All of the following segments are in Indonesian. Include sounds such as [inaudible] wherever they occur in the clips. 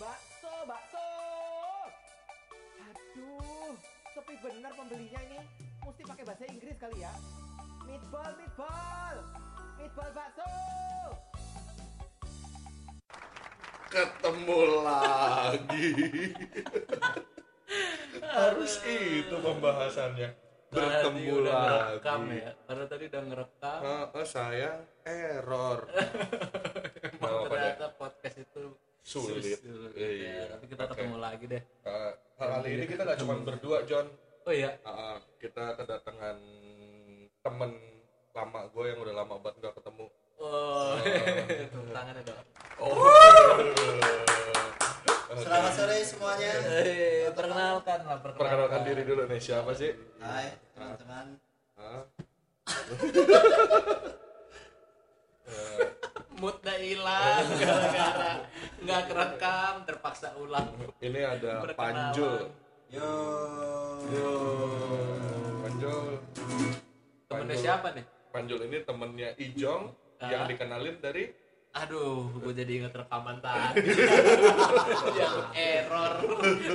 Bakso, bakso. Aduh, sepi bener pembelinya ini. Mesti pakai bahasa Inggris kali ya. Meatball, meatball. Meatball bakso. ketemu lagi harus itu pembahasannya bertemu Tadi udah lagi ngerekam ya karena tadi udah ngerekam Heeh, sayang error [laughs] emang ternyata podcast itu Sulit. sulit. Iya, Ya, tapi kita ketemu lagi deh. Eh, kali ini kita nggak cuma berdua John. Oh iya. Ah, kita kedatangan temen lama gue yang udah lama banget nggak ketemu. Oh [laughs] tepuk tangannya dong. Oh. [laughs] Selamat sore semuanya. Eh, perkenalkan lah perkenalkan, perkenalkan diri dulu nih siapa sih? Hai teman-teman. [laughs] Hah? moodnya hilang [laughs] gara-gara nggak kerekam terpaksa ulang. Ini ada Perkenalan. Panjul. Yo. Yo, Panjul. Temennya siapa nih? Panjul ini temennya Ijong Ah. yang dikenalin dari aduh gue jadi inget rekaman tadi. [laughs] Yang error.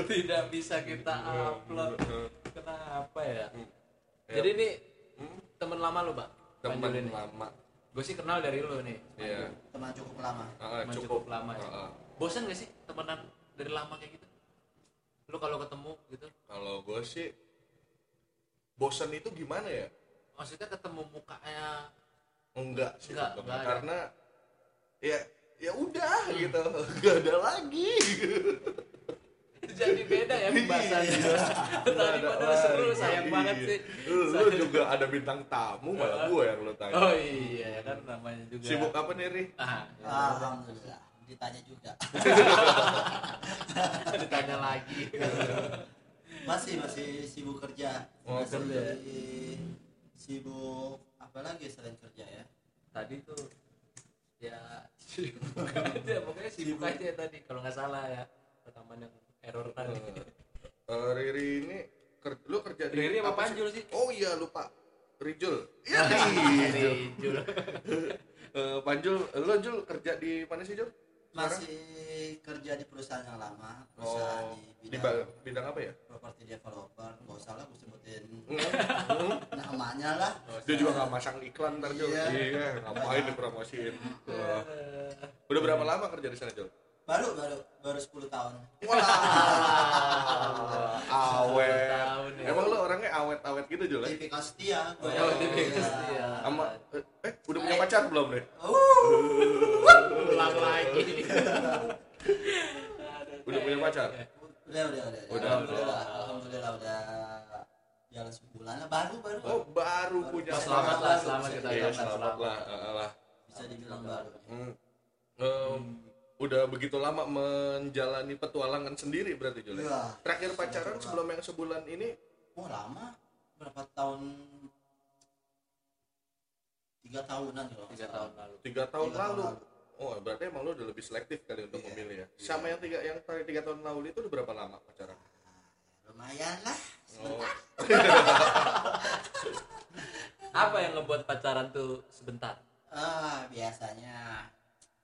Tidak bisa kita upload. kenapa ya? Jadi ini temen lama lu pak? Teman lama gue sih kenal dari lu nih Iya. Teman cukup lama. Ah, Teman cukup. cukup lama ya. Ah, ah. bosan gak sih temenan dari lama kayak gitu lu kalau ketemu gitu Kalau gue sih bosan itu gimana ya? maksudnya ketemu mukanya Enggak sih Enggak, enggak karena ya ya udah gitu [laughs] nggak ada lagi [laughs] jadi beda ya pembahasannya tadi padahal seru sayang banget sih lu, lu juga ada bintang tamu malah gue yang lu tanya oh iya ya kan namanya juga sibuk apa nih Ri? ah ya. Alhamdulillah. Ditanya juga. [laughs] ditanya lagi Masih masih sibuk kerja. Oh, masih kerja. sibuk apa lagi selain kerja ya? tadi tuh ya [laughs] sibuk aja pokoknya sibuk Sibuk. aja tadi kalau nggak salah ya rekaman yang error tadi Eh, Riri ini ker- lu kerja di Riri apa Panjul sih? Oh iya lupa Rijul Iya Rijul Rijul. [laughs] Eh, Panjul lu Jul kerja di mana sih Jul? Sekarang? Masih kerja di perusahaan yang lama, perusahaan Oh, di di bidang ba- bidang apa ya? properti developer. Gak usah lah gue sebutin Hmm. namanya lah. Dia juga nggak masang iklan ntar Jul. Iya. Iya, ngapain dipromosiin? Wah. Udah berapa lama kerja di sana Jul? Baru baru baru 10 tahun. Wah, [laughs] awet. tahun ya. Emang lu orangnya awet-awet gitu Jul? ya? Tipikal setia gue. Oh, tipikal setia. Sama eh, eh, udah punya pacar belum deh? Uh, ulang lagi Udah punya pacar? udah udah udah. Udah. Alhamdulillah, alhamdulillah udah jalan sebulan lah baru baru. Oh, baru punya selamat lah selamat kita Iya, selamat lah. eh, lah. Bisa dibilang baru. Udah begitu lama menjalani petualangan sendiri berarti Jul? ya? Iya. Terakhir pacaran sebelum yang sebulan ini Oh lama berapa tahun? Tiga tahunan nggak tiga tahun lalu tiga tahun Tiga tahun lalu. lalu. Oh, berarti emang lu udah lebih selektif kali untuk Iya, memilih ya. iya. Sama yang tiga yang tadi tiga tahun lalu itu udah berapa lama pacaran? Lumayan lah. Oh, [laughs] apa yang ngebuat pacaran tuh sebentar Ah biasanya.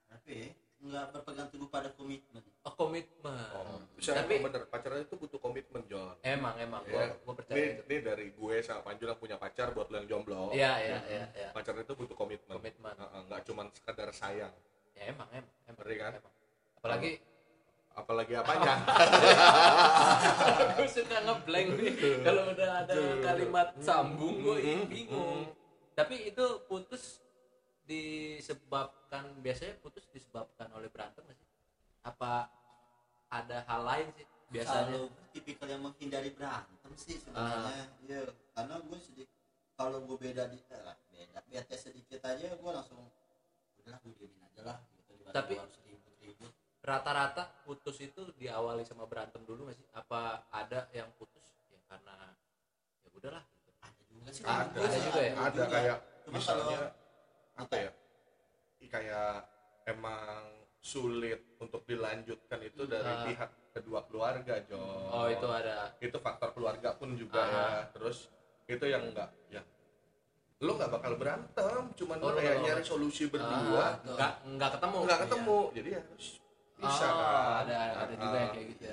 Tapi nggak berpegang teguh pada komitmen. oh komitmen oh. Bisa tapi bener pacaran itu butuh komitmen John. emang emang Ya. gua gua percaya Ini, itu ini dari gue sama Panjul yang punya pacar buat lo yang jomblo. iya iya iya iya Pacaran itu butuh komitmen. Komitmen. Heeh, nggak cuma sekedar sayang. ya emang emang emang Ngeri kan? emang. apalagi Apalagi apanya? [laughs] gue suka ngeblank nih kalau udah ada kalimat sambung gue Hmm, bingung tapi itu putus disebabkan biasanya putus disebabkan oleh berantem nggak sih apa ada hal lain sih biasanya Kalau tipikal yang menghindari berantem sih sebenarnya. Iya. Karena gue sedikit kalau gue beda di eh, beda bete sedikit aja gue langsung udahlah gue diemin aja lah gitu Tapi- gua harus ribut-ribut. rata-rata putus itu diawali sama berantem dulu nggak sih apa ada yang putus ya karena ya udahlah gitu. Ada juga sih. ada, juga ya? ada kayak Cuma misalnya kalau apa ya? I- kayak emang sulit untuk dilanjutkan itu dari Ah. pihak kedua keluarga Jo. Oh itu ada. Itu faktor keluarga pun juga Ah. ya. Terus itu yang enggak ya. Lu nggak bakal berantem cuman Oh, lu kayak nggak nyari solusi Ah, berdua betul. nggak nggak ketemu. nggak ketemu. Jadi ya harus bisa oh, kan. ada ada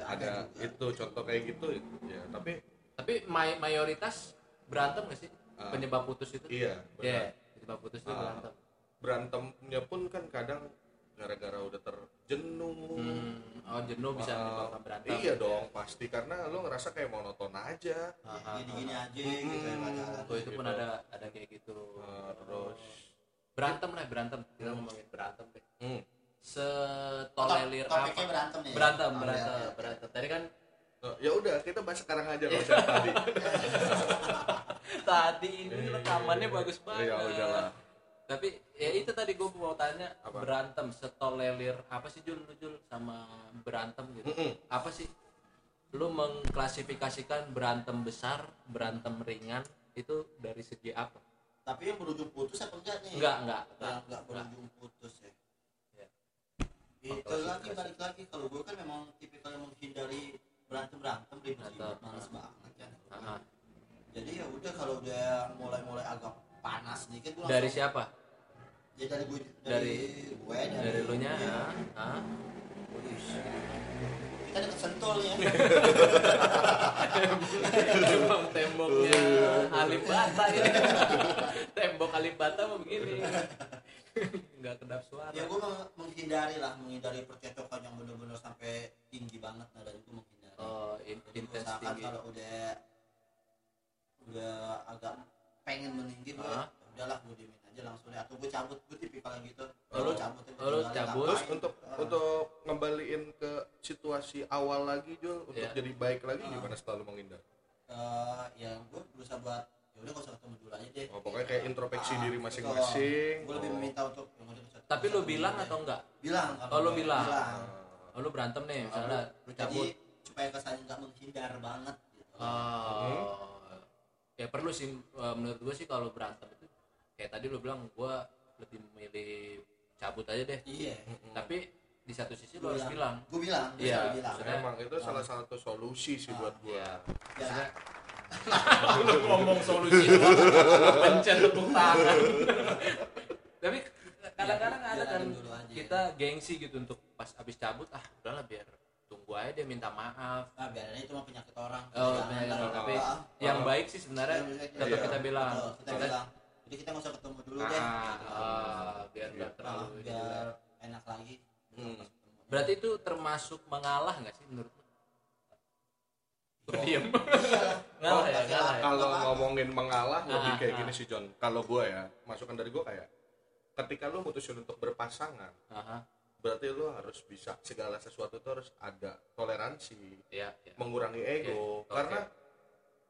Ah, itu contoh kayak gitu ya. Tapi Tapi may- mayoritas berantem gak sih? Ah. Penyebab putus itu? iya Iya, benar penyebab putus itu Ah. berantem. berantemnya pun kan kadang gara-gara udah terjenuh Hmm. Oh, jenuh bisa menyebabkan berantem. iya dong pasti karena lo ngerasa kayak monoton aja gini-gini ah. aja gitu ya Hmm. Oh, itu pun Gitu. ada ada kayak gitu. Nah, terus berantem lah, berantem. Kita Hmm. ngomongin berantem deh. hmm. Setolelir Top- apa? berantem nih Berantem, Oh, berantem, iya, iya. berantem. Tadi kan Oh, ya udah kita bahas sekarang aja [laughs] usah tadi [laughs] tadi ini rekamannya bagus banget. ya udahlah Tapi ya itu tadi gue mau tanya Apa? berantem setolelir apa sih Jul lu Jul sama berantem gitu? Mm-mm. Apa sih? Lu mengklasifikasikan berantem besar, berantem ringan itu dari segi apa? tapi yang berujung putus apa enggak nih Enggak, enggak. enggak, enggak berujung putus ya Ya. itu lagi balik lagi kalau gue kan memang tipikal yang menghindari berantem berantem ribut ribut males banget kan Ah, jadi ya udah kalau udah mulai mulai agak panas dikit gue Dari siapa? ya dari gue dari, Dari- gue dari, Dari lu nya? ya. Ah. kita deket sentul ya Emang temboknya Alibata ya. Tembok Alibata mah begini. Enggak kedap suara. ya gue menghindari lah menghindari percecokan yang bener-bener sampai tinggi banget nah dari gue menghindari Oh, in- Jadi intens usahakan tinggi. kalau udah udah agak pengen meninggi gue Ah. ya udahlah gue diemin aja langsung deh atau gue cabut gue tipikal yang gitu Oh, cabut oh, lu tinggalin, cabut. terus untuk Ah. untuk ngembaliin ke situasi awal lagi Jul untuk Iya. jadi baik lagi Ah. gimana setelah lu menghindar Eh, ya gue berusaha buat ya udah gak usah ketemu dulu aja deh Oh, pokoknya kayak introspeksi Ah, diri masing-masing. gue lebih Oh. meminta untuk ya Tapi usah bilang atau deh. enggak? bilang kalau Oh, lu gue bilang. bilang. Oh, lu berantem nih, misalnya lu jadi cabut. supaya kesannya nggak menghindar banget gitu Oh. Ya perlu sih eh, menurut gue sih kalau berantem itu kayak tadi lu bilang gua lebih memilih cabut aja deh. iya Tapi di satu sisi lu harus bilang. gue bilang gue Iya, maksudnya- Emang itu salah satu solusi sih buat gua. Iya. ya, lu [laughs] ngomong solusi lu pencet tepuk tangan tapi kadang-kadang ada kan jalanin dulu aja. kita gengsi gitu untuk pas abis cabut ah udahlah biar tunggu aja dia minta maaf ah biarin aja itu mah penyakit orang oh Jangan, benar, ntar- tapi ah, yang Oh. baik sih sebenarnya Iya, tetap iya. kita bilang Betul, kita bilang jadi kita nggak usah ketemu dulu deh ah, gitu. ah, biar Iya. nggak Ah, terlalu biar enak lagi Hmm. berarti itu termasuk mengalah nggak sih menurut lu? Oh. Diam. Iya. [laughs] Ngalah ya, ngalah ya. Kalau ngomongin mengalah lebih Ah, kayak ah. gini sih John. Kalau gua ya, masukan dari gua kayak ketika lu mutusin untuk berpasangan, berarti lu harus bisa segala sesuatu itu harus ada toleransi, ya, ya. mengurangi ego oke. karena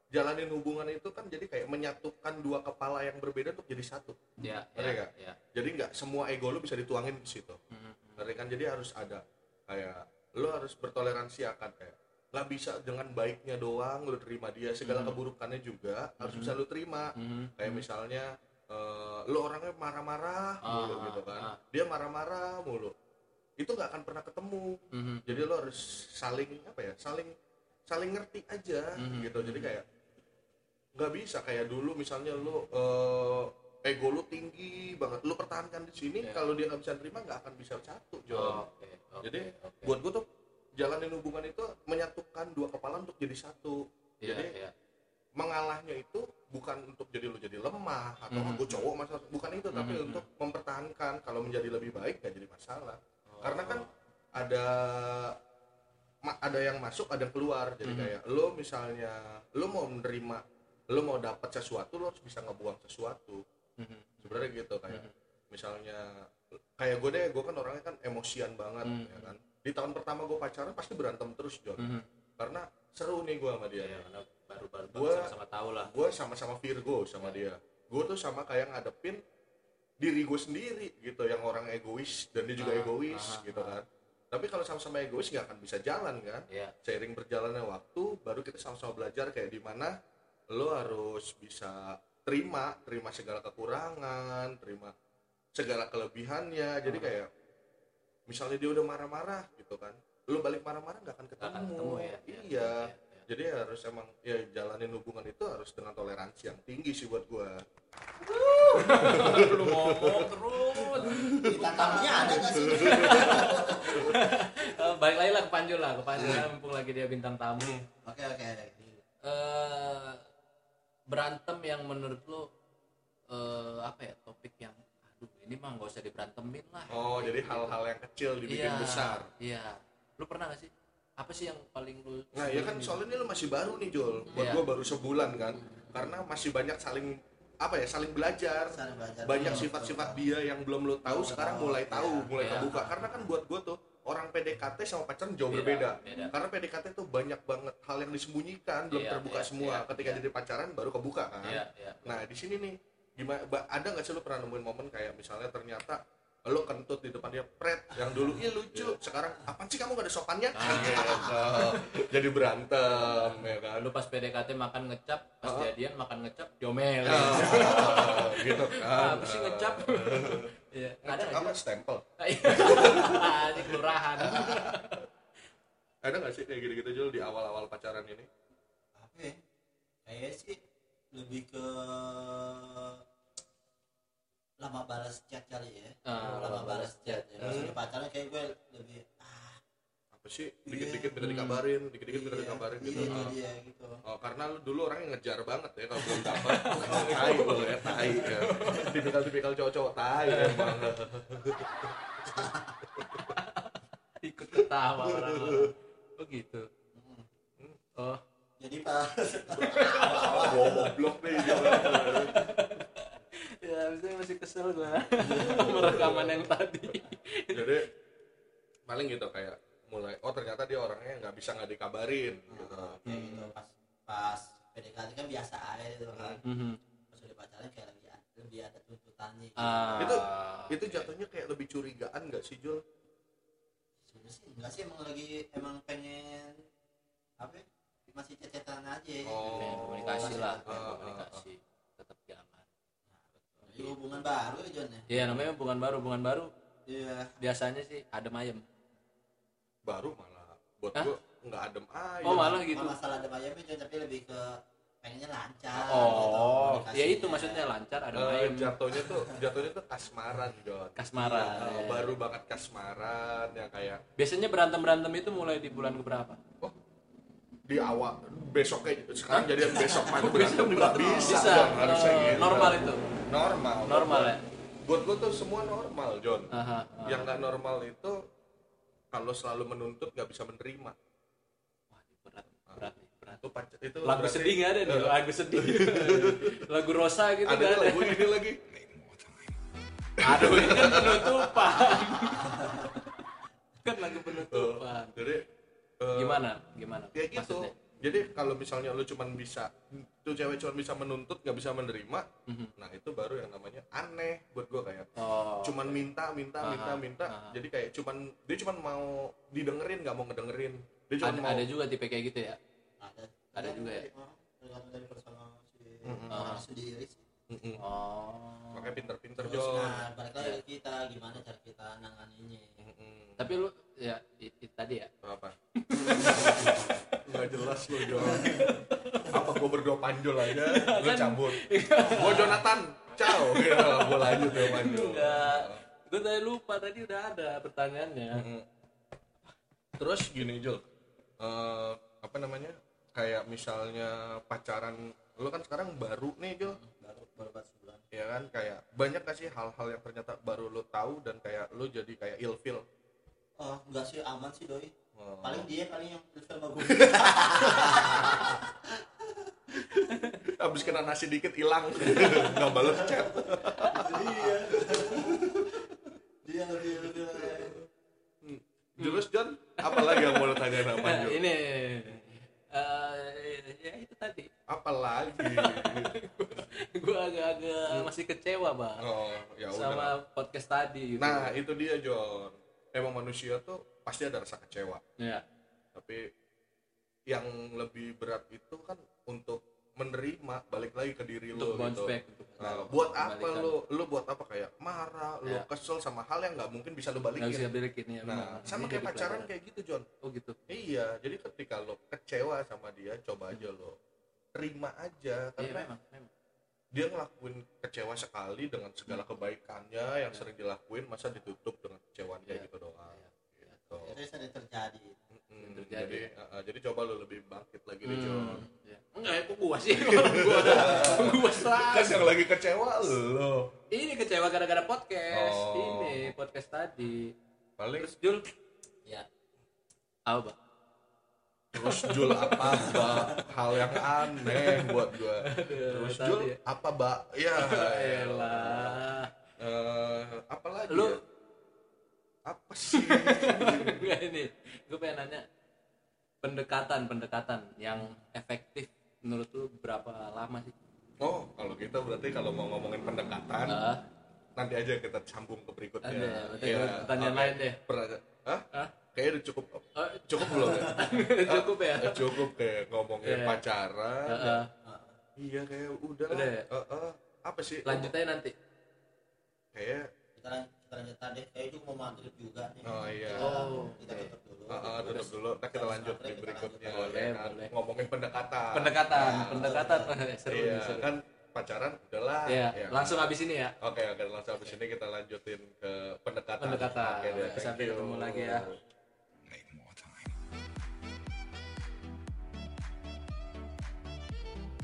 jalanin hubungan itu kan jadi kayak menyatukan dua kepala yang berbeda untuk jadi satu. ya, Ngerti ya, ya. Jadi nggak semua ego lu bisa dituangin di situ. Hmm, Ngerti kan? Jadi harus ada kayak lu harus bertoleransi akan kayak nggak bisa dengan baiknya doang lu terima dia segala Hmm. keburukannya juga harus Hmm. bisa lu terima hmm, kayak hmm. misalnya eh, lu orangnya marah-marah Ah, mulu ah, gitu kan ah. dia marah-marah mulu itu nggak akan pernah ketemu Mhm. jadi lu harus saling apa ya saling saling ngerti aja Mhm. gitu jadi kayak nggak bisa kayak dulu misalnya lu eh, ego lu tinggi banget lu pertahankan di sini Iya. kalau dia nggak bisa terima nggak akan bisa satu John Oke, oke, Jadi, oke. buat gue tuh jalanin hubungan itu menyatukan dua kepala untuk jadi satu Iya, jadi iya. mengalahnya itu bukan untuk jadi lu jadi lemah atau Mhm. gue cowok masalah bukan itu tapi Mhm. untuk mempertahankan kalau menjadi lebih baik gak jadi masalah Oh. Karena kan ada ada yang masuk ada yang keluar jadi Mhm. kayak lo misalnya lo mau menerima lo mau dapat sesuatu lo harus bisa ngebuang sesuatu Mhm. sebenarnya gitu kayak Mhm. misalnya kayak gue deh gue kan orangnya kan emosian banget Mhm. ya kan di tahun pertama gue pacaran pasti berantem terus John Mhm. karena seru nih gue sama dia karena baru-baru Gua- sama-sama tahu lah. gue sama-sama Virgo sama dia gue tuh sama kayak ngadepin diri gue sendiri gitu yang orang egois dan dia juga Ah, egois ah, gitu ah. kan tapi kalau sama-sama egois nggak akan bisa jalan kan Iya. seiring berjalannya waktu baru kita sama-sama belajar kayak di mana lo harus bisa terima terima segala kekurangan terima segala kelebihannya jadi Ah. kayak misalnya dia udah marah-marah gitu kan lo balik marah-marah nggak akan ketemu, ketemu ya. iya iya. jadi harus emang ya jalanin hubungan itu harus dengan toleransi yang tinggi sih buat gua lu ngomong terus. Bintang tamunya ada nggak sih? Eh, balik lagi lah ke Panjul lah. Ke Panjul mumpung lagi dia bintang tamu. Oke oke. eh berantem yang menurut lu eh apa ya topik yang aduh ini mah nggak usah diberantemin lah. Oh jadi hal-hal yang kecil dibikin Iya, besar. iya. Lu pernah gak sih? Apa sih yang paling lu Nah ya kan soalnya ini lu masih baru nih Jol Buat Iya. gua baru sebulan kan. Karena masih banyak saling Apa ya saling belajar Saling belajar. Banyak Iya. sifat-sifat dia yang belum lu tahu Sekarang mulai tahu Mulai Iya. kebuka Karena kan buat gua tuh Orang PDKT sama pacaran jauh Beda, berbeda beda. Karena PDKT tuh banyak banget hal yang disembunyikan Belum Iya, terbuka iya, semua iya, Ketika iya. jadi pacaran baru kebuka kan Iya, iya. Nah di sini nih gimana ada nggak sih lu pernah nemuin momen kayak misalnya ternyata lo kentut di depan dia pret yang dulu. Ih lucu. Sekarang apaan sih kamu gak ada sopannya? Gitu. [laughs] jadi berantem ya kan? Lu pas PDKT makan ngecap pas Oh. jadian makan ngecap diomel Ah, [laughs] gitu kan. Apa sih ngecap? [laughs] Iya, ada ngecap nggak apa? sih? stempel. Ini kelurahan. Ada nggak sih kayak gitu-gitu Jul di awal-awal pacaran ini? Apa ya? Kayaknya sih lebih ke lama balas chat kali ya. Ah, lama balas chat. Ya. Hmm. Maksudnya pacaran kayak gue lebih ah, apa sih dikit-dikit minta dikabarin dikit-dikit minta iya, dikabarin gitu Iya, Ah. dia gitu. Oh, karena lu dulu orangnya ngejar banget ya kalau belum dapat. [laughs] tai lu ya, tai ya. Tipikal-tipikal cowok-cowok tai [laughs] emang. [laughs] ikut ketawa orang-orang oh gitu oh Jadi pas Goblok nih abisnya masih kesel gua [laughs] merekaman yang tadi Jadi paling gitu kayak mulai oh ternyata dia orangnya nggak bisa nggak dikabarin gitu. kayak gitu pas pas PDKT kan biasa aja gitu kan. Mhm. Pas udah pacaran kayak lebih lebih ada tuntutannya. Gitu. Ah, Itu itu jatuhnya kayak lebih curigaan nggak sih Jul? Sebenarnya sih enggak sih emang lagi emang pengen apa ya, masih cecetan aja Oh. pengen komunikasi lah Ah, ah, komunikasi Jadi hubungan baru ya John ya? Iya namanya hubungan baru hubungan baru. Iya. Biasanya sih adem ayem. Baru malah. Buat Hah? gua nggak adem aja. oh malah gitu. Bukan masalah ada ayamnya John tapi lebih ke pengennya lancar oh gitu, ya itu maksudnya lancar adem Eh, ayem. jatuhnya tuh jatuhnya tuh kasmaran Jon. kasmaran Eh, ya. baru banget kasmaran ya kayak biasanya berantem berantem itu mulai di bulan keberapa? Oh di awal besoknya sekarang jadian besok. Main berantem juga bisa, bisa Jon, harusnya eh, gitu. normal itu. Normal. Normal ya? Buat gua tuh semua normal John. Aha, aha. yang nggak normal itu kalau selalu menuntut nggak bisa menerima. Wah, ini berat berat nih berat. Itu pac- itu lagu berarti- sedih nggak ada nih? Lagu sedih. [laughs] Lagu rosa gitu ada ada? lagu ini lagi. Aduh ini [laughs] kan penutupan. Kan lagu penutupan. Jadi eh, gimana? Gimana? kayak gitu. Maksudnya? jadi kalau misalnya lu cuman bisa tuh cewek cuman bisa menuntut nggak bisa menerima Mhm. nah itu baru yang namanya aneh buat gua kayak. Oh cuman minta minta Aha, minta minta. aha. jadi kayak cuman dia cuman mau didengerin nggak mau ngedengerin. Dia cuman ada, mau ada juga tipe kayak gitu ya? Ada. Ada juga ya? Tergantung dari personal si orang sendiri sih. Mm-mm. oh. Makanya pinter-pinter terus Jon nah balik lagi ke kita gimana cara kita nanganinya. Mm-mm. Tapi lu ya it, it tadi ya. Apa nggak jelas lo Jon apa gua berdua panjol aja lu cabut. [laughs] Gua Jonathan ciao. Ya gua lanjut ya panjol enggak. Gue tadi lupa tadi udah ada pertanyaannya. Mm-mm. terus gini Jul Eh, apa namanya? Kayak misalnya pacaran lu kan sekarang baru nih Jul baru baru pas sebulan ya kan? Kayak banyak gak sih hal-hal yang ternyata baru lu tahu dan kayak lu jadi kayak ilfil oh enggak sih aman sih doi. Oh. paling dia paling yang prefer sama gue habis [laughs] kena nasi dikit hilang. [laughs] Nggak balas chat. Dia dia lebih lebih terus John apa lagi yang mau tanya sama nah, Panjo ini. Eh ya itu tadi. Apa lagi? [laughs] Gue agak-agak masih kecewa bang. Oh ya udah sama podcast tadi gitu. nah itu dia John emang manusia tuh pasti ada rasa kecewa. Ya tapi yang lebih berat itu kan untuk menerima balik lagi ke diri untuk bounce gitu. back untuk Nah, buat apa lu lu buat apa? Kayak marah Ya. kesel sama hal yang nggak mungkin bisa lu nggak bisa balikin balikin ya nah benar. sama Ini kayak pacaran kayak gitu John oh gitu. Iya jadi ketika lo kecewa sama dia coba aja lo terima aja. Iya karena memang memang dia ngelakuin kecewa sekali dengan segala Hmm. kebaikannya yang sering dilakuin masa ditutup dengan kecewaan kayak Iya. gitu doang Iya. gitu. itu sering terjadi Mm-mm. terjadi. jadi uh, uh, jadi coba lo lebih bangkit lagi Hmm. Ya. enggak ya kok gua sih [laughs] gua gua [laughs] kan selalu yang lagi kecewa lo ini kecewa gara-gara podcast Oh. ini podcast tadi paling terus Jul ya apa Bang? Terus Jul apa mbak hal yang aneh buat gua terus Jul ya. apa mbak ya Elah. Eh, apa lagi Lu- ya? apa sih [laughs] Enggak ini, gue pengen nanya pendekatan pendekatan yang efektif menurut lu berapa lama sih? oh kalau gitu berarti kalau mau ngomongin pendekatan nanti aja kita sambung ke berikutnya Ada, Iya, pertanyaan lain deh. Per- Hah? Hah? Kayaknya udah cukup oh, cukup belum ya [laughs] cukup ya? Eh, cukup kayak ngomongin Iya. pacaran Heeh. iya kayak udah Udah ya? Eh, eh, apa sih lanjut aja nanti. kayak kita kita lanjutkan deh saya juga mau maghrib juga nih Oh, iya. Oh, kita oke. tutup dulu eh, eh, tutup dulu nah kita lanjut di berikutnya lanjut. Boleh, ya kan? boleh. ngomongin pendekatan Pendekatan, Nah, pendekatan [laughs] seru iya seru. kan pacaran udahlah Iya, ya kan? langsung habis ini ya. Oke, oke, langsung habis ini kita lanjutin ke pendekatan. Pendekatan. Oke deh, Oke, sampai ketemu lagi ya.